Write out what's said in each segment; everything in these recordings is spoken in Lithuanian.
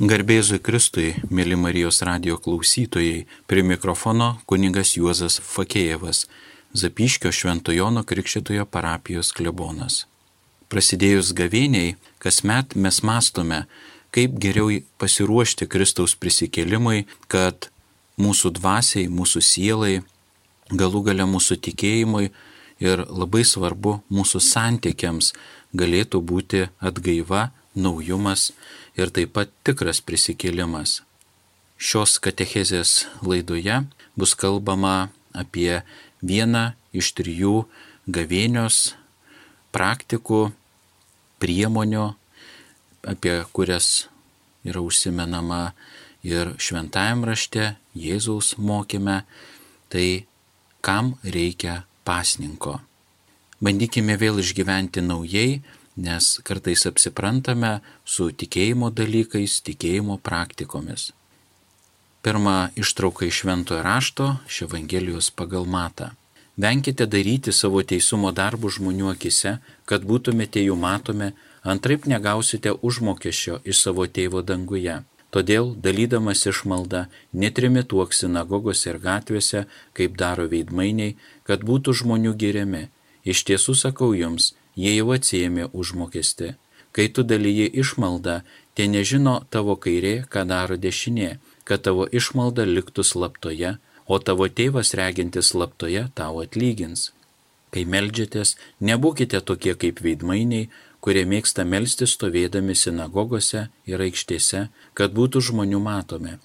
Garbėzui Kristui, mėly Marijos radio klausytojai, prie mikrofono kuningas Juozas Fakėjevas, Zapiškio Šventojono Krikščitojo parapijos klebonas. Prasidėjus gavėniai, kasmet mes mastome, kaip geriau pasiruošti Kristaus prisikelimui, kad mūsų dvasiai, mūsų sielai, galų gale mūsų tikėjimui ir labai svarbu mūsų santykiams galėtų būti atgaiva, naujumas ir taip pat tikras prisikėlimas. Šios katechezės laidoje bus kalbama apie vieną iš trijų gavėnios praktikų, priemonių, apie kurias yra užsimenama ir šventajam rašte, Jėzaus mokyme, tai kam reikia pasninko. Bandykime vėl išgyventi naujai nes kartais apsiprantame su tikėjimo dalykais, tikėjimo praktikomis. Pirma ištrauka iš Šventojo rašto, iš Evangelijos pagal matą. Venkite daryti savo teisumo darbų žmonių akise, kad būtumėte jų matomi, antraip negausite užmokesčio iš savo tėvo danguje. Todėl, dalydamas išmaldą, netrimituok sinagogose ir gatvėse, kaip daro veidmainiai, kad būtų žmonių geriami. Iš tiesų sakau jums, jie jau atsijėmė užmokestį. Kai tu dalyji išmaldą, tie nežino tavo kairė, ką daro dešinė, kad tavo išmalda liktų slaptoje, o tavo tėvas regintis slaptoje tau atlygins. Kai melžiatės, nebūkite tokie kaip veidmainiai, kurie mėgsta melsti stovėdami sinagogose ir aikštėse, kad būtų žmonių matomi.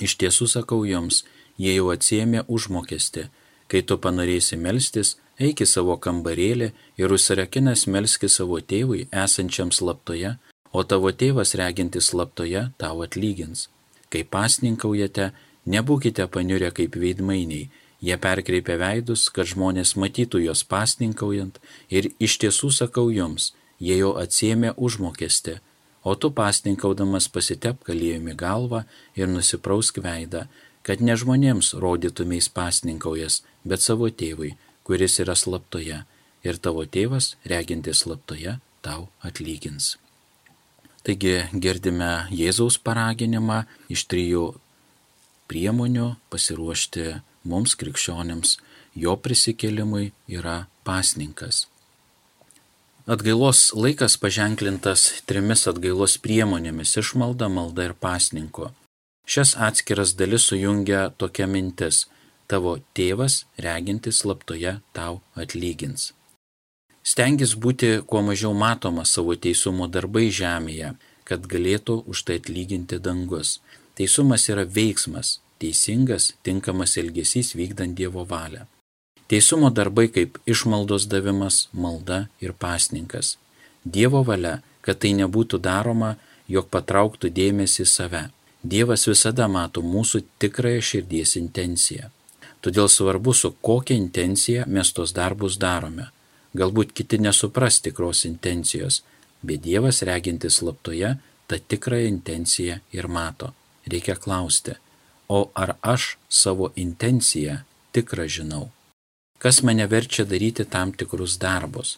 Iš tiesų sakau jums, jie jau atsiemė užmokestį. Kai tu panorėsi melstis, eik į savo kambarėlį ir užsirakinęs melski savo tėvui esančiam slaptoje, o tavo tėvas regintis slaptoje tau atlygins. Kai pasninkaujate, nebūkite paniurę kaip veidmainiai, jie perkreipia veidus, kad žmonės matytų jos pasninkaujant ir iš tiesų sakau jums, jie jau atsiemė užmokestį, o tu pasninkaudamas pasitep kalėjimi galvą ir nusiprausk veidą, kad ne žmonėms rodytumės pasninkaujas, bet savo tėvui, kuris yra slaptoje, ir tavo tėvas, regintis slaptoje, tau atlygins. Taigi girdime Jėzaus paraginimą iš trijų priemonių pasiruošti mums krikščionėms, jo prisikelimui yra pasninkas. Atgailos laikas paženklintas trimis atgailos priemonėmis - išmalda, malda ir pasninko. Šias atskiras dalis sujungia tokia mintis tavo tėvas, regintis slaptoje, tau atlygins. Stengis būti kuo mažiau matoma savo teisumo darbai žemėje, kad galėtų už tai atlyginti dangus. Teisumas yra veiksmas, teisingas, tinkamas elgesys vykdant Dievo valią. Teisumo darbai kaip išmaldos davimas, malda ir pasninkas. Dievo valia, kad tai nebūtų daroma, jog patrauktų dėmesį save. Dievas visada mato mūsų tikrąją širdies intenciją. Todėl svarbu, su kokia intencija mes tos darbus darome. Galbūt kiti nesupras tikros intencijos, bet Dievas regintis slaptoje tą tikrąją intenciją ir mato. Reikia klausti, o ar aš savo intenciją tikrą žinau? Kas mane verčia daryti tam tikrus darbus?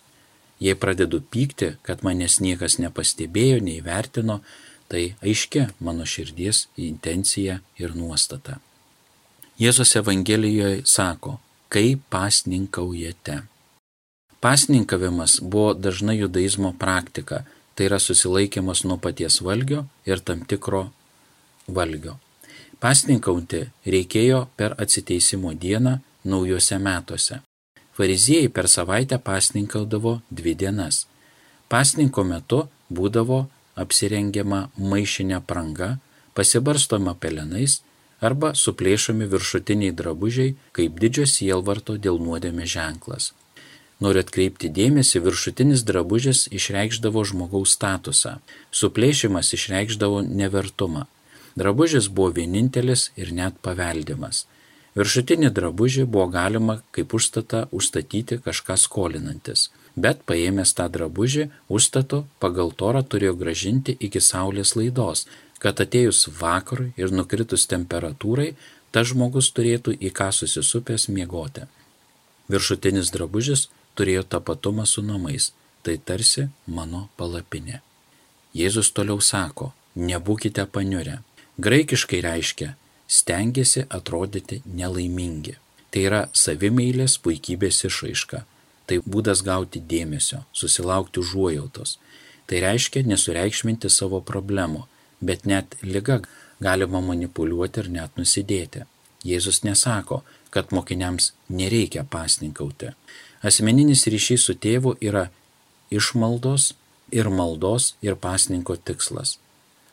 Jei pradedu pykti, kad manęs niekas nepastebėjo, neįvertino, tai aiški mano širdies intencija ir nuostata. Jėzus Evangelijoje sako, kai pasninkaujate. Pasninkavimas buvo dažnai judaizmo praktika, tai yra susilaikimas nuo paties valgio ir tam tikro valgio. Pasninkauti reikėjo per atsiteisimo dieną naujose metuose. Fariziejai per savaitę pasninkaudavo dvi dienas. Pasninko metu būdavo apsirengiama maišinė pranga, pasibarstoma pelenais arba suplėšomi viršutiniai drabužiai kaip didžio sielvarto dėl nuodėmė ženklas. Noriu atkreipti dėmesį, viršutinis drabužis išreikšdavo žmogaus statusą, suplėšimas išreikšdavo nevertumą. Drabužis buvo vienintelis ir net paveldimas. Viršutinį drabužį buvo galima kaip užstatą užstatyti kažką skolinantis, bet paėmęs tą drabužį užstato pagal torą turėjo gražinti iki saulės laidos, kad atėjus vakarui ir nukritus temperatūrai, tas žmogus turėtų į ką susisupęs miegoti. Viršutinis drabužis turėjo tapatumą su namais, tai tarsi mano palapinė. Jėzus toliau sako, nebūkite paniurę. Graikiškai reiškia stengiasi atrodyti nelaimingi. Tai yra savimeilės puikybės išraiška. Tai būdas gauti dėmesio, susilaukti užuojautos. Tai reiškia nesureikšminti savo problemų, bet net lyga galima manipuliuoti ir net nusidėti. Jėzus nesako, kad mokiniams nereikia pasninkauti. Asmeninis ryšys su tėvu yra išmaldos ir maldos ir pasninko tikslas.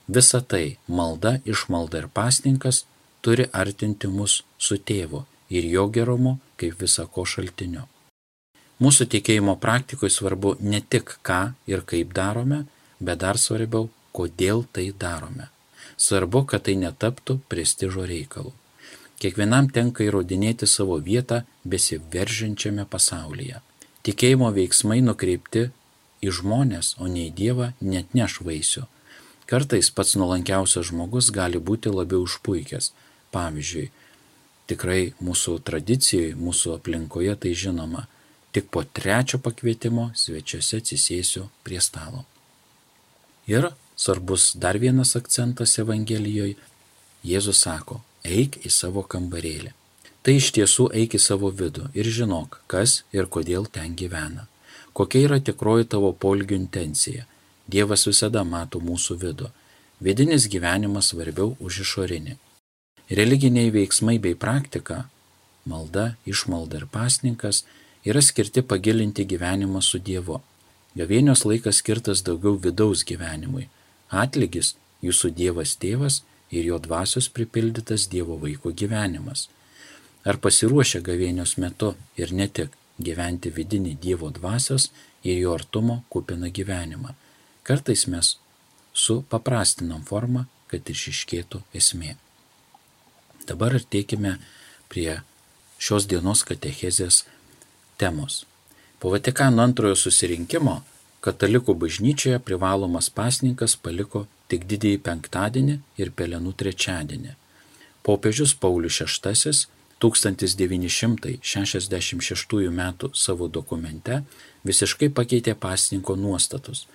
Visa tai - malda, išmalda ir pasninkas - turi artinti mus su tėvu ir jo gerumu kaip visako šaltiniu. Mūsų tikėjimo praktikoje svarbu ne tik ką ir kaip darome, bet dar svarbiau, kodėl tai darome. Svarbu, kad tai netaptų prestižo reikalų. Kiekvienam tenka įrodinėti savo vietą besiveržiančiame pasaulyje. Tikėjimo veiksmai nukreipti į žmonės, o ne į Dievą, net neš vaisių. Kartais pats nuolankiausias žmogus gali būti labiau užpuikęs. Pavyzdžiui, tikrai mūsų tradicijoje, mūsų aplinkoje tai žinoma, tik po trečio pakvietimo svečiuose atsisėsiu prie stalo. Ir svarbus dar vienas akcentas Evangelijoje. Jėzus sako, eik į savo kambarėlį. Tai iš tiesų eik į savo vidų ir žinok, kas ir kodėl ten gyvena. Kokia yra tikroji tavo polgių intencija. Dievas visada mato mūsų vidų. Vidinis gyvenimas svarbiau už išorinį. Religiniai veiksmai bei praktika - malda, išmalda ir pasninkas - yra skirti pagilinti gyvenimą su Dievu. Gavėnios laikas skirtas daugiau vidaus gyvenimui. Atlygis - jūsų Dievas tėvas ir jo dvasios pripildytas Dievo vaiko gyvenimas. Ar pasiruošę gavėnios metu ir ne tik gyventi vidinį Dievo dvasios ir jo artumo kupiną gyvenimą. Kartais mes su paprastinam formą, kad išiškėtų esmė. Dabar artėkime prie šios dienos katechezės temos. Po Vatikano antrojo susirinkimo katalikų bažnyčioje privalomas pasninkas paliko tik didįjį penktadienį ir pelenų trečiadienį. Popiežius Paulius VI 1966 m. savo dokumente visiškai pakeitė pasninko nuostatus.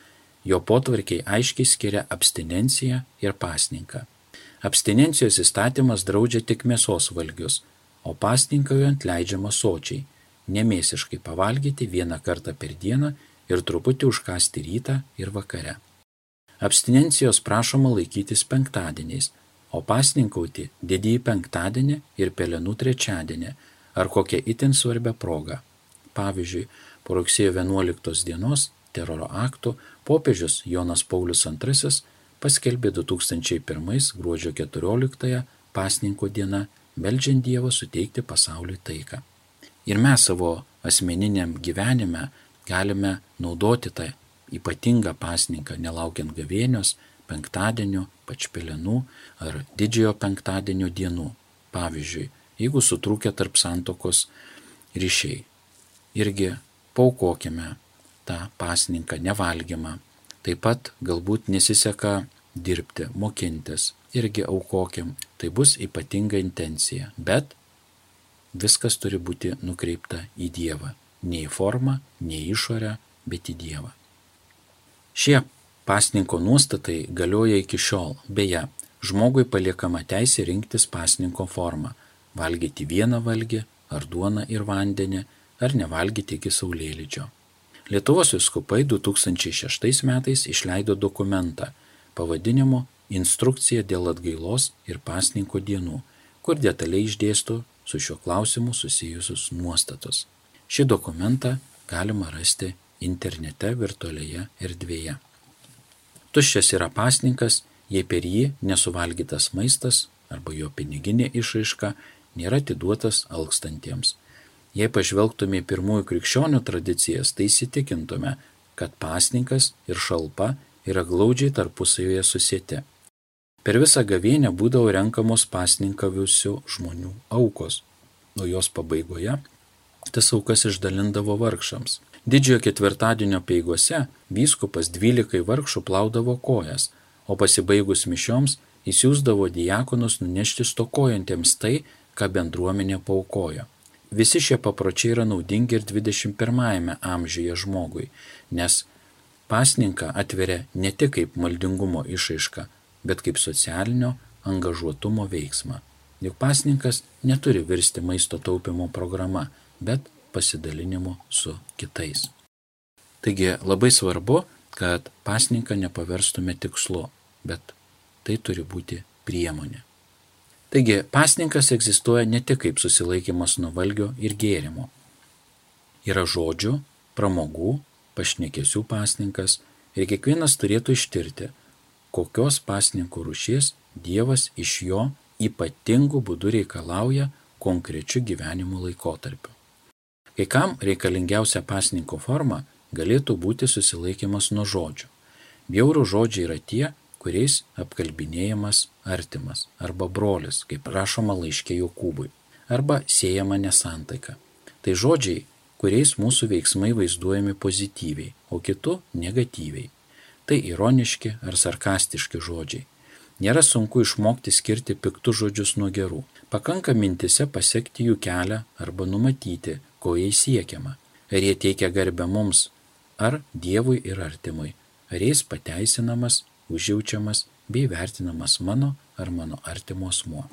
Jo potvarkiai aiškiai skiria abstinenciją ir pasninką. Abstinencijos įstatymas draudžia tik mėsos valgius, o pasninkaujant leidžiama sočiai, nemėsiškai pavalgyti vieną kartą per dieną ir truputį užkasti rytą ir vakare. Abstinencijos prašoma laikytis penktadieniais, o pasninkauti didįjį penktadienį ir pelenų trečiadienį ar kokią itin svarbią progą. Pavyzdžiui, po rugsėjo 11 dienos teroro aktų popiežius Jonas Paulius II paskelbė 2001 gruodžio 14 pasninko dieną, melžiant Dievo suteikti pasauliui taiką. Ir mes savo asmeniniam gyvenime galime naudoti tą ypatingą pasninką, nelaukiant gavėnios, penktadienio, pačpelenų ar didžiojo penktadienio dienų. Pavyzdžiui, jeigu sutrūkė tarp santokos ryšiai. Irgi paukokime tą pasninką, nevalgymą. Taip pat galbūt nesiseka dirbti, mokintis, irgi aukokim. Tai bus ypatinga intencija, bet viskas turi būti nukreipta į Dievą. Ne į formą, ne į išorę, bet į Dievą. Šie pasninko nuostatai galioja iki šiol. Beje, žmogui paliekama teisė rinktis pasninko formą - valgyti vieną valgį, ar duoną ir vandenį, ar nevalgyti iki saulėlydžio. Lietuvos viskupai 2006 metais išleido dokumentą pavadinimu Instrukcija dėl atgailos ir pasninko dienų, kur detaliai išdėsto su šiuo klausimu susijusius nuostatus. Šį dokumentą galima rasti internete virtualioje erdvėje. Tuščias yra pasninkas, jei per jį nesuvalgytas maistas arba jo piniginė išraiška nėra atiduotas alkstantiems. Jei pažvelgtume į pirmųjų krikščionių tradicijas, tai įsitikintume, kad pasninkas ir šalpa yra glaudžiai tarpusavėje susėti. Per visą gavėnę būdavo renkamos pasninkavusių žmonių aukos, o jos pabaigoje tas aukas išdalindavo vargšams. Didžiojo ketvirtadienio peigose vyskupas dvylikai vargšų plaudavo kojas, o pasibaigus mišioms įsiūsdavo diakonus nunešti stokojantiems tai, ką bendruomenė paukojo. Visi šie papročiai yra naudingi ir 21-ame amžiuje žmogui, nes pasninką atveria ne tik kaip maldingumo išaiška, bet kaip socialinio angažuotumo veiksmą. Juk pasninkas neturi virsti maisto taupimo programa, bet pasidalinimu su kitais. Taigi labai svarbu, kad pasninką nepaverstume tikslu, bet tai turi būti priemonė. Taigi pasninkas egzistuoja ne tik kaip susilaikimas nuo valgio ir gėrimo. Yra žodžių, pramogų, pašnekėsių pasninkas ir kiekvienas turėtų ištirti, kokios pasninkų rušies Dievas iš jo ypatingų būdų reikalauja konkrečių gyvenimo laikotarpiu. Kai kam reikalingiausia pasninko forma galėtų būti susilaikimas nuo žodžių. Bjaurų žodžiai yra tie, kuriais apkalbinėjamas artimas arba brolis, kaip rašoma laiškė Jokūbui, arba siejama nesantaika. Tai žodžiai, kuriais mūsų veiksmai vaizduojami pozityviai, o kitų negatyviai. Tai ironiški ar sarkastiški žodžiai. Nėra sunku išmokti skirti piktus žodžius nuo gerų. Pakanka mintise pasiekti jų kelią arba numatyti, ko jais siekiama. Ar jie teikia garbę mums, ar Dievui ir artimui, ar jais pateisinamas, užjaučiamas bei vertinamas mano ar mano artimo asmuo.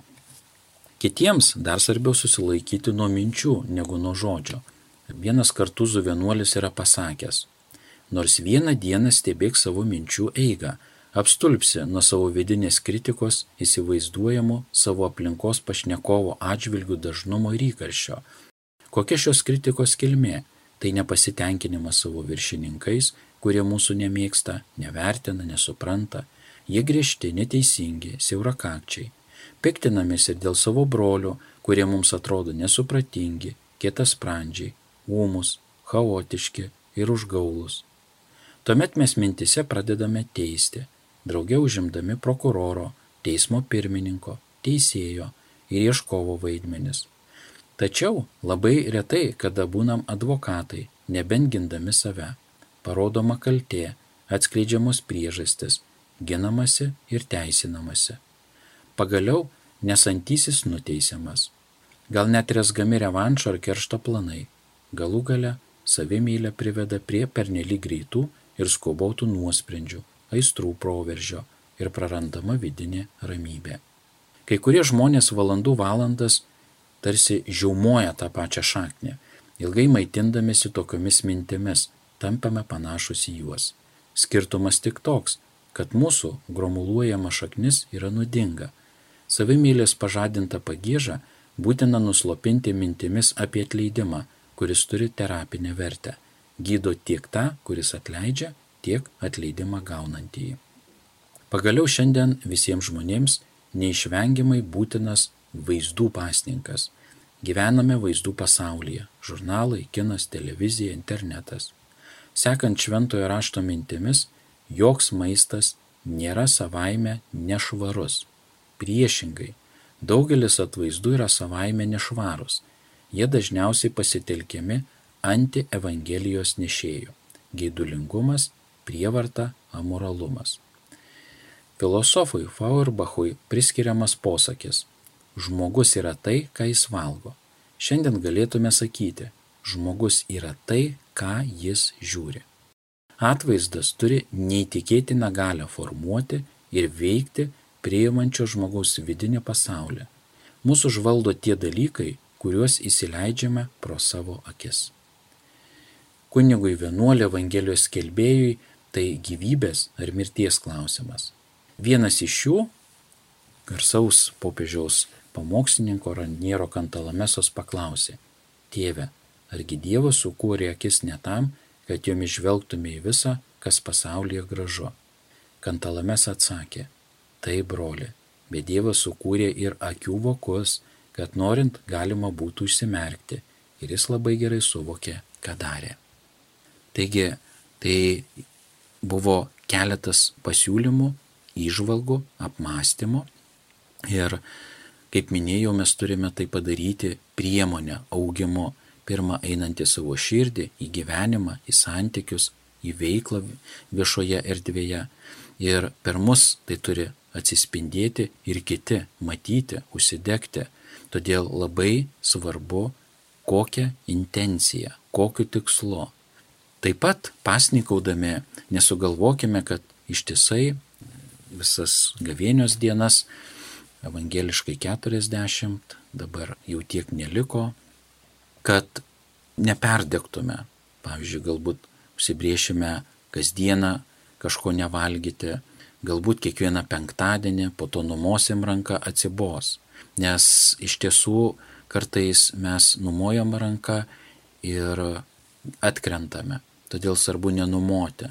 Kitiems dar svarbiau susilaikyti nuo minčių negu nuo žodžio. Vienas kartuzų vienuolis yra pasakęs, nors vieną dieną stebėk savo minčių eigą, apstulpsi nuo savo vidinės kritikos įsivaizduojamų savo aplinkos pašnekovo atžvilgių dažnumo ir įkarščio. Kokia šios kritikos kilmė? Tai nepasitenkinimas savo viršininkais, kurie mūsų nemėgsta, nevertina, nesupranta. Jie griežti, neteisingi, siaurakakčiai. Piktinamės ir dėl savo brolių, kurie mums atrodo nesupratingi, kietasprandžiai, ūmus, chaotiški ir užgaulus. Tuomet mes mintise pradedame teisti, drauge užimdami prokuroro, teismo pirmininko, teisėjo ir ieškovo vaidmenis. Tačiau labai retai, kada būnam advokatai, nebent gindami save, parodoma kaltė, atskleidžiamos priežastis, ginamasi ir teisinamasi. Pagaliau nesantysis nuteisiamas. Gal net resgami revanšo ar keršto planai. Galų gale savimylė priveda prie pernelyg greitų ir skubotų nuosprendžių, aistrų proveržio ir prarandama vidinė ramybė. Kai kurie žmonės valandų valandas tarsi žiaumoja tą pačią šaknį, ilgai maitindamėsi tokiomis mintimis, tampame panašus į juos. Skirtumas tik toks, kad mūsų gromuluojama šaknis yra nuodinga. Savimylės pažadinta pagėža būtina nuslopinti mintimis apie atleidimą, kuris turi terapinę vertę. Gydo tiek tą, kuris atleidžia, tiek atleidimą gaunantįjį. Pagaliau šiandien visiems žmonėms neišvengiamai būtinas vaizdų pasninkas. Gyvename vaizdų pasaulyje - žurnalai, kinas, televizija, internetas. Sekant šventojo rašto mintimis, joks maistas nėra savaime nešvarus. Priešingai, daugelis atvaizdų yra savaime nešvarus. Jie dažniausiai pasitelkiami anti-evangelijos nešėjų - gaidulingumas prievarta, amoralumas. Filosofui Fauerbachui priskiriamas posakis - žmogus yra tai, ką jis valgo. Šiandien galėtume sakyti - žmogus yra tai, ką jis žiūri. Atvaizdas turi neįtikėtiną galę formuoti ir veikti priimančio žmogaus vidinį pasaulį. Mūsų žvaldo tie dalykai, kuriuos įsileidžiame pro savo akis. Kunigui vienuolė Evangelijos kelbėjui tai gyvybės ar mirties klausimas. Vienas iš jų, garsaus popiežiaus pamokslininko Raniero Kantalamesos paklausė, Tėve, argi Dievas sukūrė akis ne tam, kad jomis žvelgtume į visą, kas pasaulyje gražu. Kantalames atsakė, tai broli, bet Dievas sukūrė ir akių vokus, kad norint galima būtų užsimerkti ir jis labai gerai suvokė, ką darė. Taigi, tai buvo keletas pasiūlymų, išvalgų, apmąstymų. Ir, kaip minėjau, mes turime tai padaryti priemonę augimu, pirmą einant į savo širdį, į gyvenimą, į santykius, į veiklą viešoje erdvėje. Ir per mus tai turi atsispindėti ir kiti matyti, užsidegti. Todėl labai svarbu, kokią intenciją, kokiu tikslu Taip pat pasnikaudami nesugalvokime, kad ištisai visas gavėnios dienas, evangeliškai 40, dabar jau tiek neliko, kad neperdegtume. Pavyzdžiui, galbūt užsibriešime kasdieną kažko nevalgyti, galbūt kiekvieną penktadienį, po to numosim ranką atsibos. Nes iš tiesų kartais mes numojam ranką ir atkrentame. Todėl svarbu nenumoti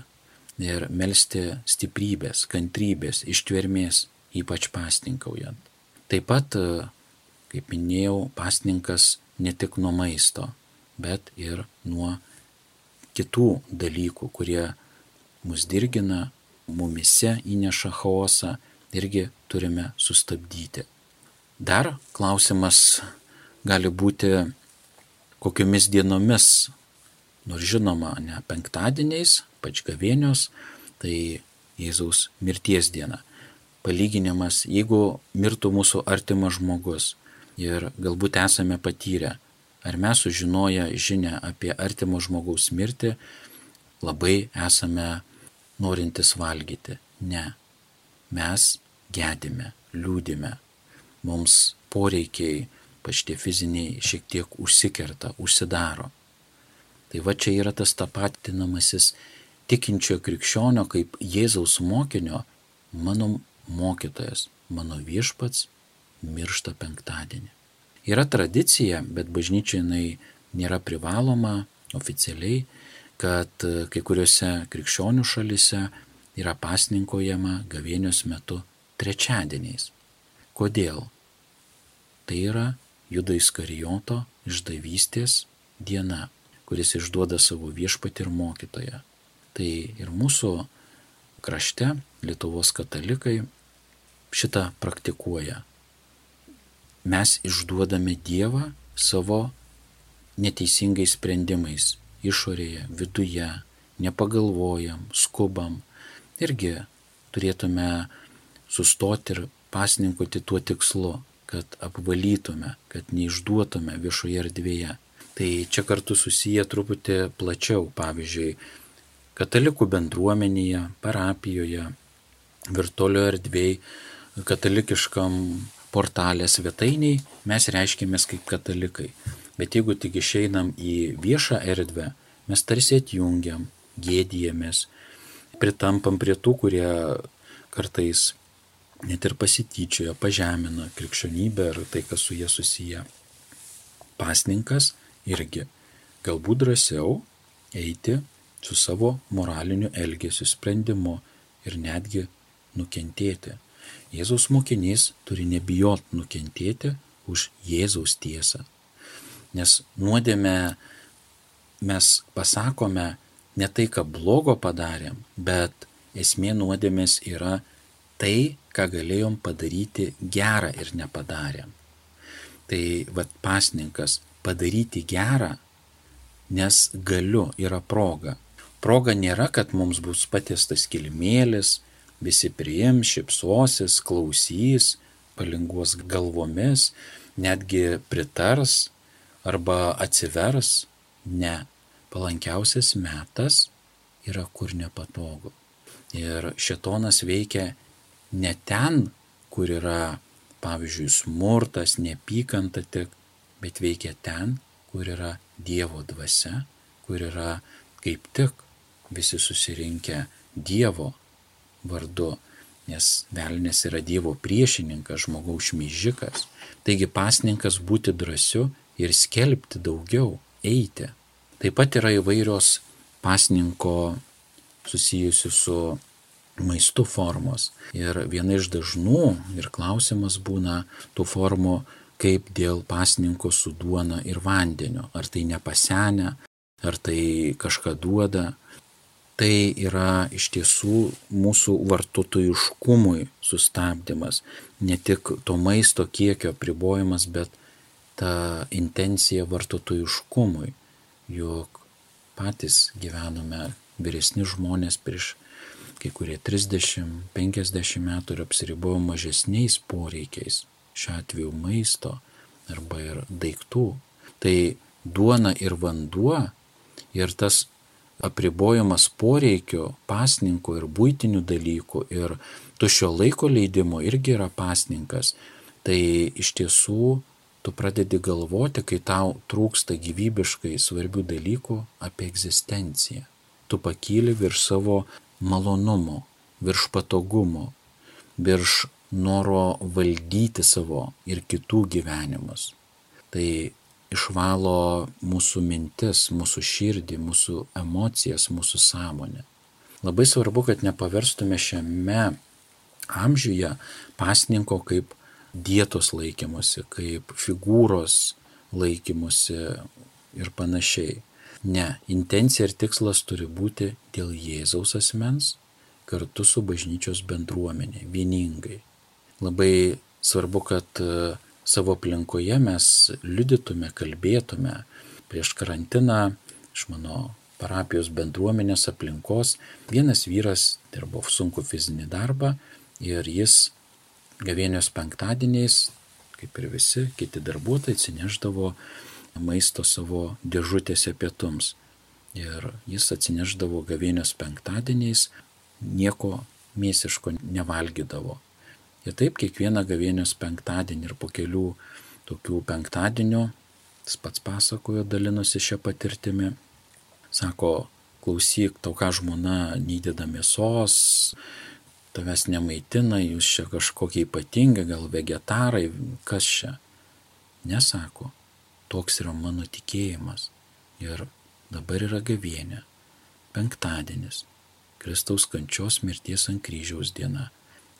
ir melstį stiprybės, kantrybės, ištvermės, ypač pasninkaujant. Taip pat, kaip minėjau, pasninkas ne tik nuo maisto, bet ir nuo kitų dalykų, kurie mus dirgina, mumise įneša chaosą, irgi turime sustabdyti. Dar klausimas gali būti, kokiomis dienomis, nors žinoma, ne penktadieniais, pač gavėnios, tai Jėzaus mirties diena. Palyginimas, jeigu mirtų mūsų artimas žmogus ir galbūt esame patyrę, ar mes sužinoję žinę apie artimo žmogaus mirtį, labai esame norintis valgyti. Ne. Mes gedime, liūdime. Mums poreikiai, paštie fiziniai, šiek tiek užsikerta, užsidaro. Tai va čia yra tas tapatinamasis tikinčio krikščionio kaip Jėzaus mokinio, mano mokytojas, mano viešpats miršta penktadienį. Yra tradicija, bet bažnyčia jinai nėra privaloma oficialiai, kad e, kai kuriuose krikščionių šalise yra pasninkojama gavėnios metu trečiadieniais. Kodėl? Tai yra Judo Iskarijoto išdavystės diena, kuris išduoda savo viešpatį ir mokytoją. Tai ir mūsų krašte Lietuvos katalikai šitą praktikuoja. Mes išduodame Dievą savo neteisingais sprendimais, išorėje, viduje, nepagalvojam, skubam, irgi turėtume sustoti ir pasninkoti tuo tikslu, kad apvalytume, kad neišduotume viešoje erdvėje. Tai čia kartu susiję truputį plačiau, pavyzdžiui, katalikų bendruomenėje, parapijoje, virtualio erdvėje, katalikiškam portalė svetainiai mes reiškėmės kaip katalikai. Bet jeigu tik išeinam į viešą erdvę, mes tarsi atjungiam, gėdijamės, pritampam prie tų, kurie kartais net ir pasityčioja, pažemina krikščionybę ir tai, kas su jie susiję. Pasninkas irgi galbūt drąsiau eiti su savo moraliniu elgesiu sprendimu ir netgi nukentėti. Jėzaus mokinys turi nebijot nukentėti už Jėzaus tiesą. Nes nuodėme mes pasakome ne tai, ką blogo padarėm, bet esmė nuodėmės yra tai, ką galėjom padaryti gerą ir nepadarėm. Tai vad pasninkas padaryti gerą, nes galiu yra proga. Proga nėra, kad mums bus patiestas kilimėlis, visi priims, šipsosis, klausys, palinguos galvomis, netgi pritars, arba atsivers, ne. Palankiausias metas yra kur nepatogu. Ir šetonas veikia ne ten, kur yra, pavyzdžiui, smurtas, nepykanta tik, bet veikia ten, kur yra Dievo dvasia, kur yra kaip tik visi susirinkę Dievo vardu, nes velnės yra Dievo priešininkas, žmogaus šmyžikas. Taigi pasninkas būti drąsiu ir skelbti daugiau, eiti. Taip pat yra įvairios pasninko susijusių su maistu formos. Ir viena iš dažnų ir klausimas būna tų formų, kaip dėl pasninko su duona ir vandeniu. Ar tai nepasenę, ar tai kažką duoda. Tai yra iš tiesų mūsų vartotojiškumui sustabdymas. Ne tik to maisto kiekio pribojimas, bet ta intencija vartotojiškumui, jog patys gyvenome vyresni žmonės prieš kai kurie 30-50 metų ir apsiribojo mažesniais poreikiais, šiuo atveju maisto arba ir daiktų. Tai duona ir vanduo ir tas apribojimas poreikio, pasninkų ir būtinių dalykų ir tušio laiko leidimo irgi yra pasninkas, tai iš tiesų tu pradedi galvoti, kai tau trūksta gyvybiškai svarbių dalykų apie egzistenciją. Tu pakyli virš savo malonumo, virš patogumo, virš noro valdyti savo ir kitų gyvenimus. Tai išvalo mūsų mintis, mūsų širdį, mūsų emocijas, mūsų sąmonę. Labai svarbu, kad nepaverstume šiame amžiuje pasninko kaip dietos laikymosi, kaip figūros laikymosi ir panašiai. Ne, intencija ir tikslas turi būti dėl Jėzaus asmens kartu su bažnyčios bendruomenė, vieningai. Labai svarbu, kad e, savo aplinkoje mes liudytume, kalbėtume prieš karantiną iš mano parapijos bendruomenės aplinkos. Vienas vyras dirbo sunku fizinį darbą ir jis gavėnios penktadieniais, kaip ir visi kiti darbuotojai, atsineždavo maisto savo dėžutėse pietums. Ir jis atsineždavo gavėnios penktadieniais, nieko mėsiško nevalgydavo. Ir taip kiekvieną gavėnios penktadienį ir po kelių tokių penktadienių, tas pats pasakojo, dalinosi šią patirtimį, sako, klausyk, tau ką žmona neįdeda mėsos, tavęs nemaitina, jūs čia kažkokie ypatingi, gal vegetarai, kas čia. Nesako, toks yra mano tikėjimas. Ir dabar yra gavienė, penktadienis, Kristaus kančios mirties ant kryžiaus diena.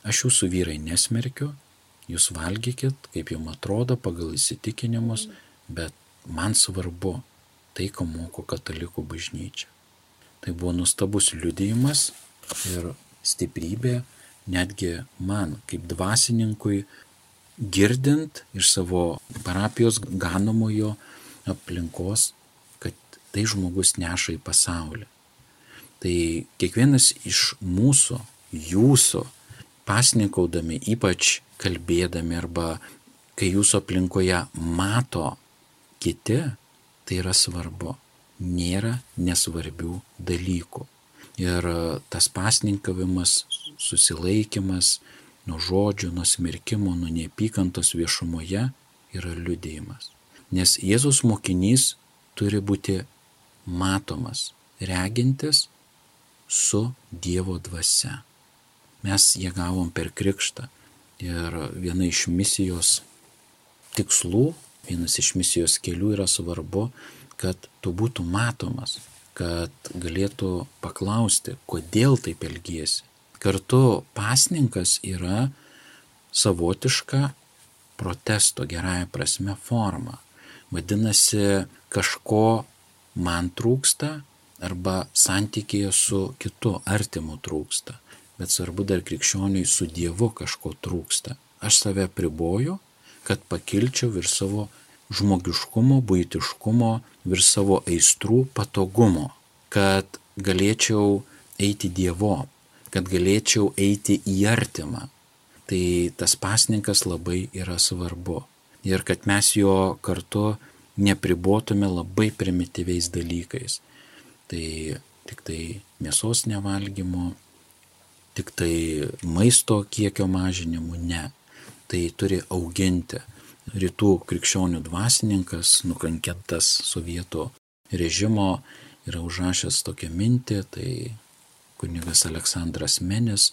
Aš jūsų vyrai nesmerkiu, jūs valgykit, kaip jums atrodo, pagal įsitikinimus, bet man svarbu tai, ką moko katalikų bažnyčia. Tai buvo nustabus liudijimas ir stiprybė netgi man kaip dvasininkui girdint iš savo parapijos ganomojo aplinkos, kad tai žmogus neša į pasaulį. Tai kiekvienas iš mūsų, jūsų, pasninkaudami, ypač kalbėdami arba kai jūsų aplinkoje mato kiti, tai yra svarbu. Nėra nesvarbių dalykų. Ir tas pasninkavimas, susilaikimas nuo žodžių, nuo smerkimo, nuo neapykantos viešumoje yra liudėjimas. Nes Jėzus mokinys turi būti matomas, regintis su Dievo dvasia. Mes ją gavom per krikštą. Ir viena iš misijos tikslų, vienas iš misijos kelių yra svarbu, kad tu būtų matomas, kad galėtų paklausti, kodėl taip elgiesi. Kartu pasninkas yra savotiška protesto gerąją prasme forma. Vadinasi, kažko man trūksta arba santykėje su kitu artimu trūksta. Bet svarbu dar krikščioniui su Dievu kažko trūksta. Aš save priboju, kad pakilčiau virš savo žmogiškumo, būtiškumo, virš savo aistrų patogumo, kad galėčiau eiti Dievo, kad galėčiau eiti į artimą. Tai tas pasninkas labai yra svarbu. Ir kad mes jo kartu nepribotume labai primityviais dalykais. Tai tik tai mėsos nevalgymu, tik tai maisto kiekio mažinimu, ne. Tai turi auginti rytų krikščionių dvasininkas, nukankintas sovietų režimo, yra užrašęs tokią mintį, tai kunigas Aleksandras Menis,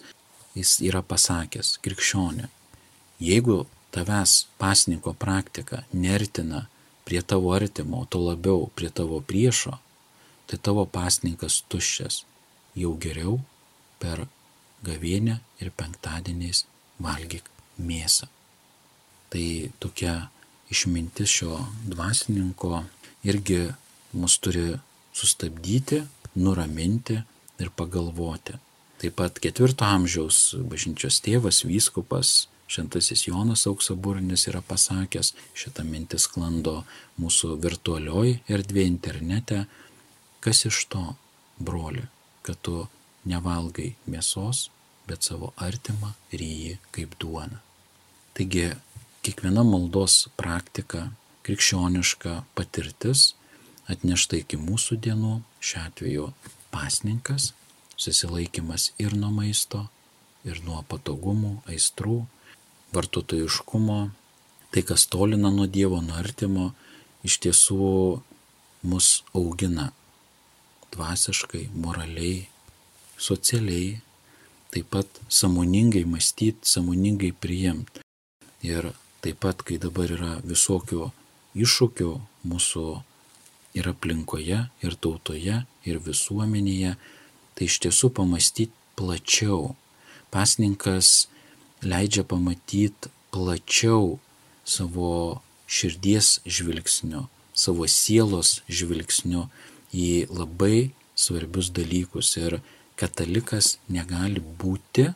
jis yra pasakęs, krikščionė, jeigu tavęs pasninko praktika nertina prie tavo artimo, to labiau prie tavo priešo, tai tavo pasninkas tuščias, jau geriau per gavienę ir penktadieniais valgyk mėsą. Tai tokia išmintis šio dvasininko irgi mus turi sustabdyti, nuraminti ir pagalvoti. Taip pat ketvirto amžiaus bažnyčios tėvas, vyskupas Šventasis Jonas Auksaburnis yra pasakęs, šitą mintį sklando mūsų virtualioj erdvėje internete, kas iš to, broli, kad tu nevalgai mėsos, bet savo artimą ryji kaip duona. Taigi kiekviena maldos praktika, krikščioniška patirtis atnešta iki mūsų dienų, šiuo atveju pasninkas, susilaikimas ir nuo maisto, ir nuo patogumų, aistrų, vartotojiškumo, tai kas tolina nuo Dievo, nuo artimo, iš tiesų mus augina dvasiškai, moraliai, socialiai, taip pat samoningai mąstyti, samoningai priimti. Ir taip pat, kai dabar yra visokių iššūkių mūsų ir aplinkoje, ir tautoje, ir visuomenėje, tai iš tiesų pamastyti plačiau. Pasninkas leidžia pamatyti plačiau savo širdies žvilgsniu, savo sielos žvilgsniu į labai svarbius dalykus. Ir katalikas negali būti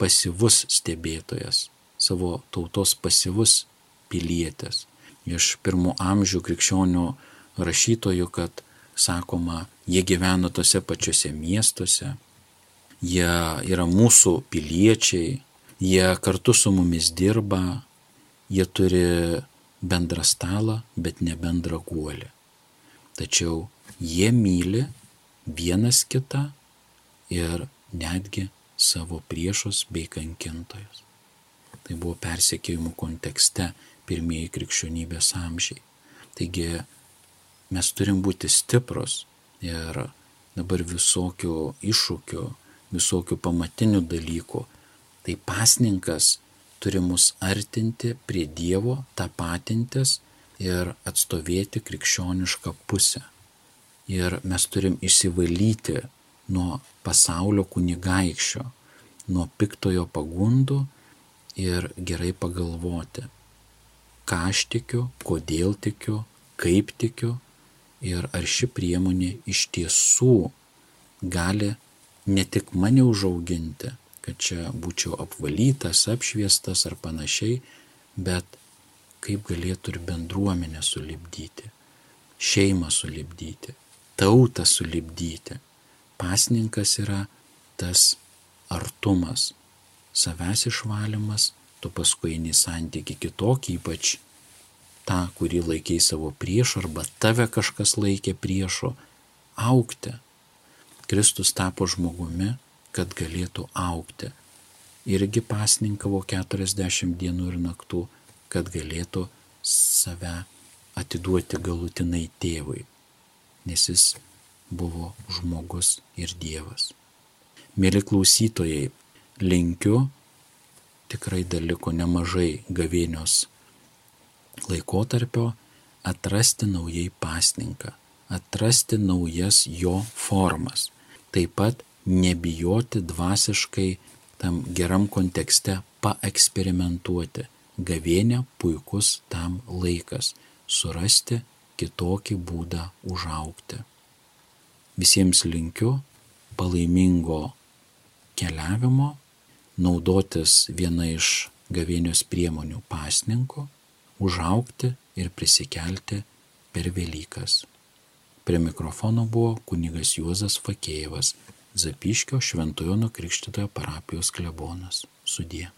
pasivus stebėtojas, savo tautos pasivus pilietis. Iš pirmų amžių krikščionių rašytojų, kad sakoma, jie gyvena tose pačiose miestuose, jie yra mūsų piliečiai, jie kartu su mumis dirba, jie turi bendrą stalą, bet ne bendrą guolį. Tačiau jie myli vienas kitą ir netgi savo priešus bei kankintojus. Tai buvo persiekėjimų kontekste pirmieji krikščionybės amžiai. Taigi mes turim būti stiprus ir dabar visokių iššūkių, visokių pamatinių dalykų. Tai pasninkas turi mus artinti prie Dievo, tapatintis ir atstovėti krikščionišką pusę. Ir mes turim išsivalyti nuo pasaulio kunigaikščio, nuo piktojo pagundų ir gerai pagalvoti, ką aš tikiu, kodėl tikiu, kaip tikiu ir ar ši priemonė iš tiesų gali ne tik mane užauginti, kad čia būčiau apvalytas, apšviestas ar panašiai, bet kaip galėtų ir bendruomenę sulibdyti, šeimą sulibdyti, tautą sulibdyti pasninkas yra tas artumas, savęs išvalymas, tu paskui eini santyki kitokį, ypač tą, kurį laikiai savo priešu arba tave kažkas laikė priešu, aukti. Kristus tapo žmogumi, kad galėtų aukti. Irgi pasninkavo 40 dienų ir naktų, kad galėtų save atiduoti galutinai tėvui, nes jis buvo žmogus ir Dievas. Mėly klausytojai, linkiu, tikrai dar liko nemažai gavėnios laikotarpio, atrasti naujai pasninką, atrasti naujas jo formas. Taip pat nebijoti dvasiškai tam geram kontekste paeksperimentuoti. Gavėnė puikus tam laikas - surasti kitokį būdą užaukti. Visiems linkiu palaimingo keliavimo, naudotis viena iš gavėnios priemonių pasninku, užaukti ir prisikelti per Velykas. Prie mikrofono buvo kunigas Juozas Fakėjevas, Zapiškio Šventojo Nukrikštitojo parapijos klebonas. Sudie.